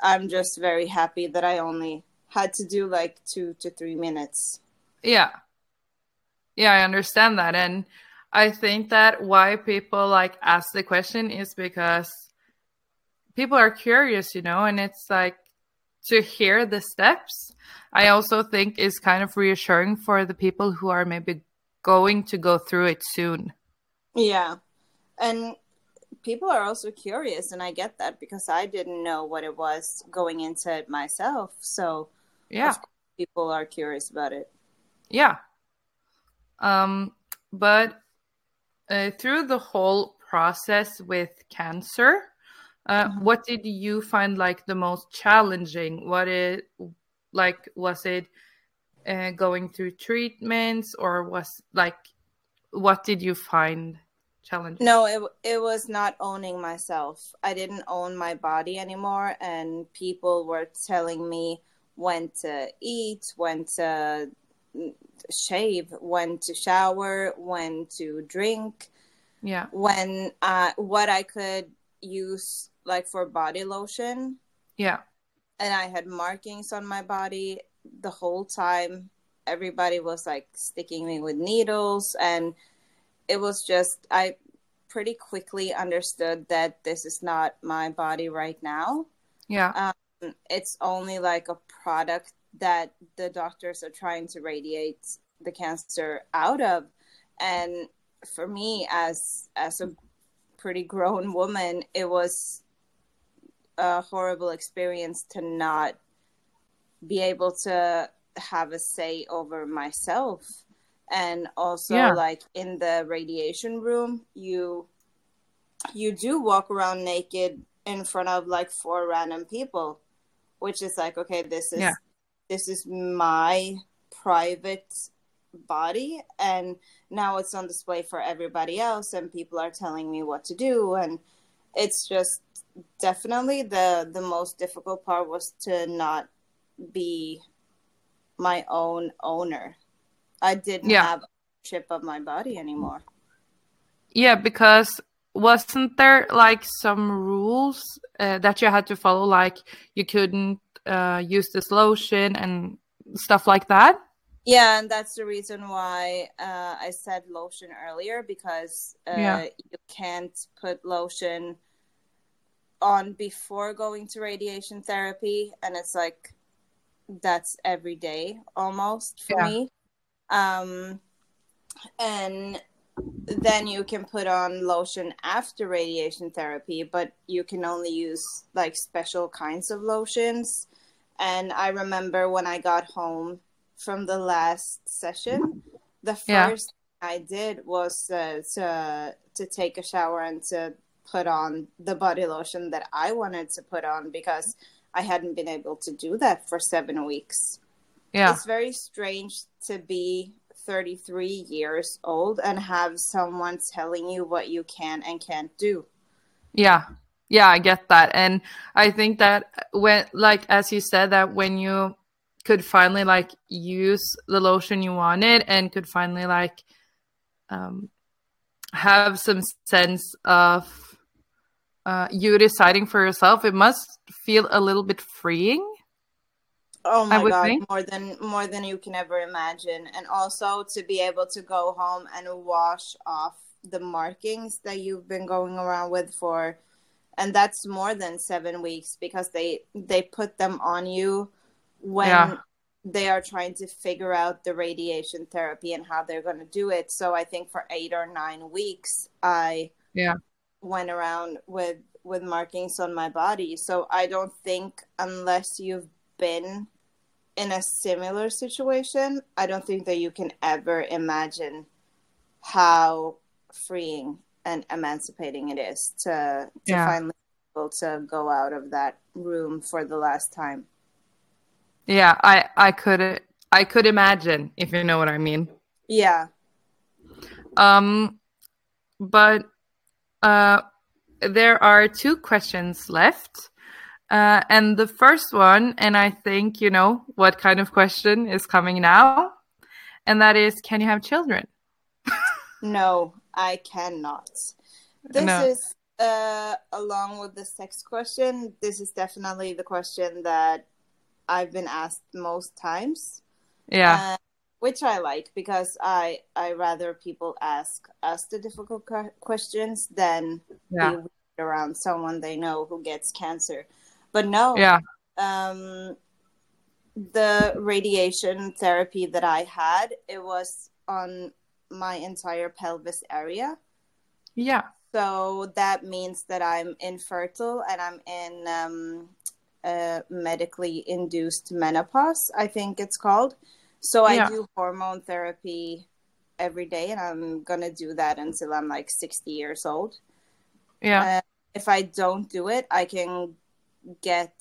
i'm just very happy that i only had to do like two to three minutes Yeah. Yeah, I understand that. And I think that why people like ask the question is because people are curious, you know, and it's like to hear the steps. I also think is kind of reassuring for the people who are maybe going to go through it soon. Yeah. And people are also curious, and I get that because I didn't know what it was going into it myself. So Yeah. people are curious about it. Yeah. Um, but uh, through the whole process with cancer, uh, Mhm. what did you find like the most challenging? What it like was it uh, going through treatments or was like what did you find challenging? No, it it was not owning myself. I didn't own my body anymore, and people were telling me when to eat, when to shave, when to shower, when to drink, Yeah. when uh, what I could use like for body lotion, Yeah. and I had markings on my body the whole time. Everybody was like sticking me with needles, and it was just I pretty quickly understood that this is not my body right now. Yeah. It's only like a product that the doctors are trying to radiate the cancer out of, and for me as as a pretty grown woman, it was a horrible experience to not be able to have a say over myself. And also Yeah. like in the radiation room you you do walk around naked in front of like four random people which is like okay this is Yeah. this is my private body and now it's on display for everybody else and people are telling me what to do and it's just definitely the the most difficult part was to not be my own owner i didn't Yeah. have ownership of my body anymore Yeah, because wasn't there like some rules uh, that you had to follow? Like you couldn't uh, use this lotion and stuff like that. yeah and that's the reason why uh, i said lotion earlier because uh, Yeah. you can't put lotion on before going to radiation therapy and it's like that's every day almost for Yeah. me um and then you can put on lotion after radiation therapy but you can only use like special kinds of lotions. And i remember when i got home from the last session the Yeah. first thing i did was uh, to to take a shower and to put on the body lotion that i wanted to put on because i hadn't been able to do that for seven weeks. Yeah, it's very strange to be 33 years old and have someone telling you what you can and can't do. yeah, yeah. I get that, and I think that when, like, as you said, that when you could finally like use the lotion you wanted and could finally like um, have some sense of uh, you deciding for yourself, it must feel a little bit freeing. Oh my god, think. more than more than you can ever imagine. And also to be able to go home and wash off the markings that you've been going around with for and that's more than 7 weeks because they they put them on you when Yeah. they are trying to figure out the radiation therapy and how they're going to do it. So I think for 8 or 9 weeks I Yeah. went around with with markings on my body. So I don't think unless you've been in a similar situation, I don't think that you can ever imagine how freeing and emancipating it is to to Yeah. finally be able to go out of that room for the last time. Yeah, I I could I could imagine if you know what I mean. Yeah. Um, but uh, there are two questions left. Uh, and the first one, and I think you know what kind of question is coming now, and that is, can you have children? No, I cannot. This No. is uh along with the sex question, this is definitely the question that I've been asked most times. Yeah, uh, which I like because I I rather people ask us the difficult questions than yeah, be around someone they know who gets cancer. But no, yeah, um, the radiation therapy that I had it was on my entire pelvis area. yeah, So that means that I'm infertile and I'm in um, uh, medically induced menopause, I think it's called. So I Yeah. do hormone therapy every day, and I'm gonna do that until I'm like 60 years old. yeah, Uh, if I don't do it, I can get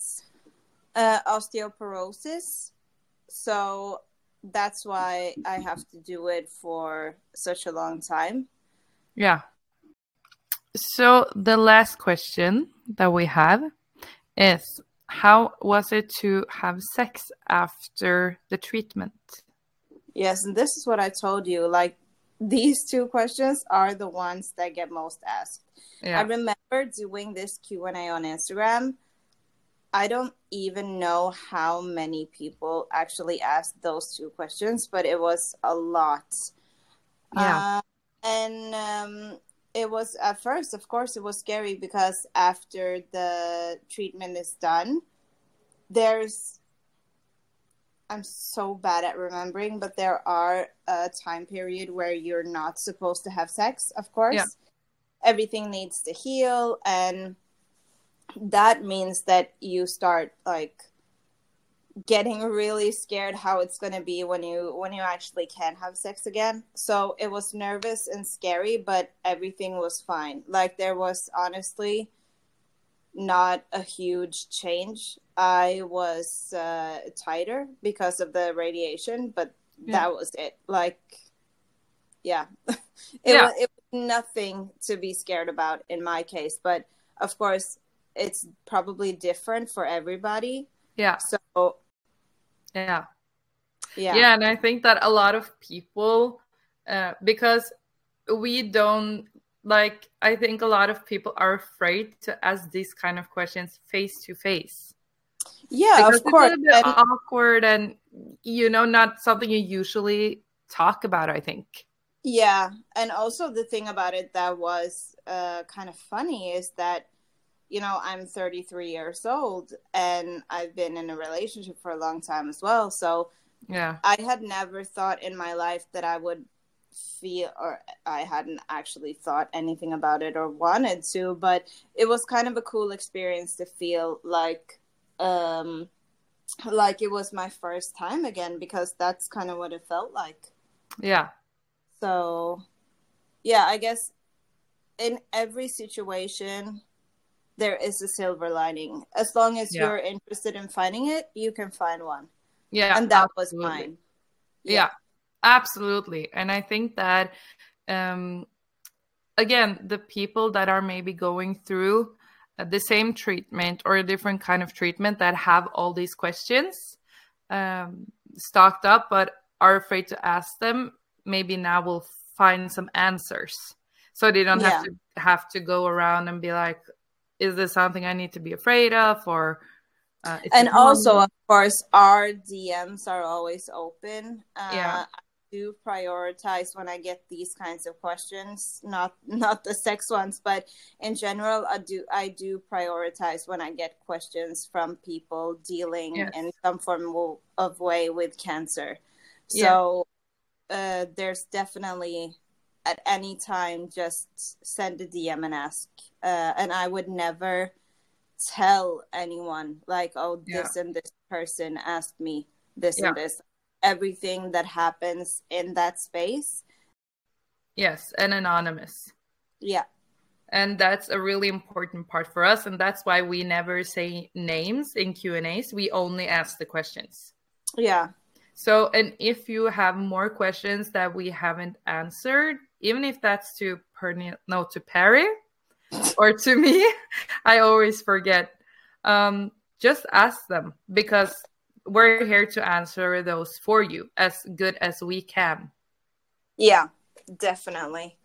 uh, osteoporosis. So that's why I have to do it for such a long time. yeah. So the last question that we have is, how was it to have sex after the treatment? Yes, and this is what I told you. Like these two questions are the ones that get most asked. I remember doing this Q and A on Instagram. I don't even know how many people actually asked those two questions, but it was a lot. Yeah. Uh, and um, it was at first, of course, it was scary because after the treatment is done, there's I'm so bad at remembering, but there are a time period where you're not supposed to have sex, of course. Yeah. Everything needs to heal and that means that you start like getting really scared how it's going to be when you when you actually can have sex again. So it was nervous and scary but everything was fine. Like there was honestly not a huge change. I was uh, tighter because of the radiation but yeah. that was it. Like yeah. [laughs] It, yeah. Was, it was nothing to be scared about in my case but of course it's probably different for everybody yeah so yeah. Yeah. Yeah. And I think that a lot of people, uh, because we don't like, I think a lot of people are afraid to ask these kind of questions face to face. Yeah, because of course. It's a bit and- awkward and, you know, not something you usually talk about, I think. Yeah. And also the thing about it that was uh, kind of funny is that you know, I'm 33 years old and I've been in a relationship for a long time as well. So, yeah, I had never thought in my life that I would feel, or I hadn't actually thought anything about it or wanted to, but it was kind of a cool experience to feel like, um, like it was my first time again because that's kind of what it felt like. Yeah. So, yeah, I guess in every situation there is a silver lining. As long as yeah. you're interested in finding it, you can find one. Yeah. And that absolutely. was mine. Yeah. yeah. absolutely. And I think that um again, the people that are maybe going through the same treatment or a different kind of treatment that have all these questions um, stocked up but are afraid to ask them maybe now will find some answers so they don't yeah. have to have to go around and be like is this something I need to be afraid of or uh, and also of course our DMs are always open. Uh, yeah. I do prioritize when I get these kinds of questions, not [laughs] not the sex ones, but in general I do I do prioritize when I get questions from people dealing yes. in some form of way with cancer. So yeah. uh, there's definitely at any time just send a DM and ask. Uh, and I would never tell anyone like, oh, this yeah. and this person asked me this yeah. and this. Everything that happens in that space. Yes, and anonymous. Yeah. And that's a really important part for us, and that's why we never say names in Q and A's. We only ask the questions. Yeah. So, and if you have more questions that we haven't answered, even if that's to Perni- no to Perry or to [laughs] me, I always forget. Um, just ask them because we're here to answer those for you as good as we can. Yeah, definitely.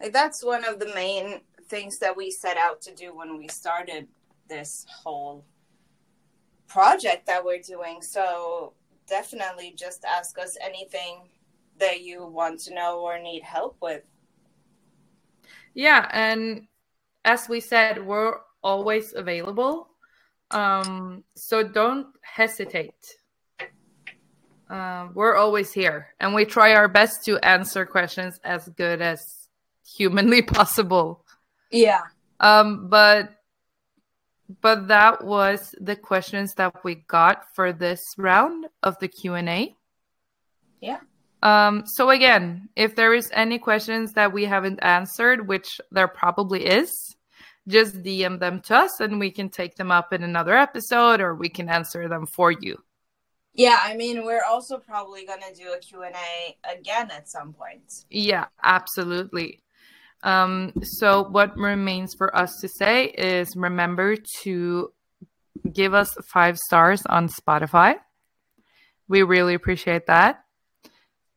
Like that's one of the main things that we set out to do when we started this whole project that we're doing. So definitely just ask us anything that you want to know or need help with. Yeah, and as we said, we're always available. Um, so don't hesitate. Uh, we're always here, and we try our best to answer questions as good as humanly [laughs] possible. Yeah. Um, but but that was the questions that we got for this round of the Q and A. Yeah. Um, so again, if there is any questions that we haven't answered, which there probably is, just DM them to us and we can take them up in another episode or we can answer them for you. Yeah, I mean, we're also probably going to do a Q&A again at some point. Yeah, absolutely. Um, so what remains for us to say is remember to give us five stars on Spotify. We really appreciate that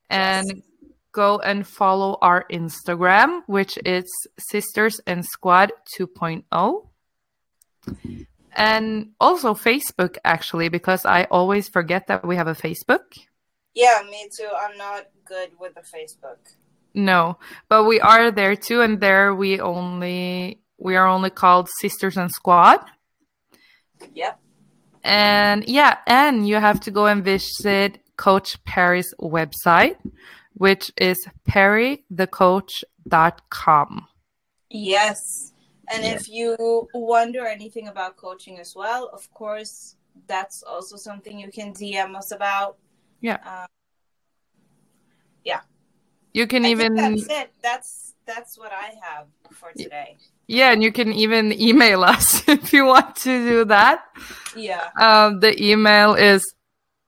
and yes. go and follow our Instagram, which is Sisters and Squad 2.0. And also Facebook, actually, because I always forget that we have a Facebook. Yeah, me too. I'm not good with the Facebook. No, but we are there too, and there we only we are only called Sisters and Squad. Yep. And yeah, and you have to go and visit Coach Perry's website, which is perrythecoach.com. Yes. And Yeah. if you wonder anything about coaching as well, of course, that's also something you can DM us about. Yeah. Um, You can I even that's it. That's that's what I have for today. yeah, and you can even [laughs] email us [laughs] if you want to do that. Yeah. Um, the email is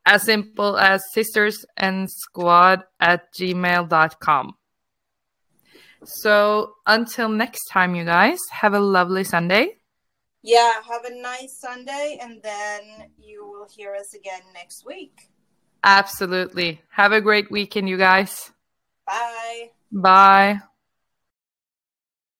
as simple as sisters and squad at gmail.com. So until next time, you guys, have a lovely Sunday. Yeah. Have a nice Sunday, and then you will hear us again next week. Absolutely. Have a great weekend, you guys. Bye. Bye.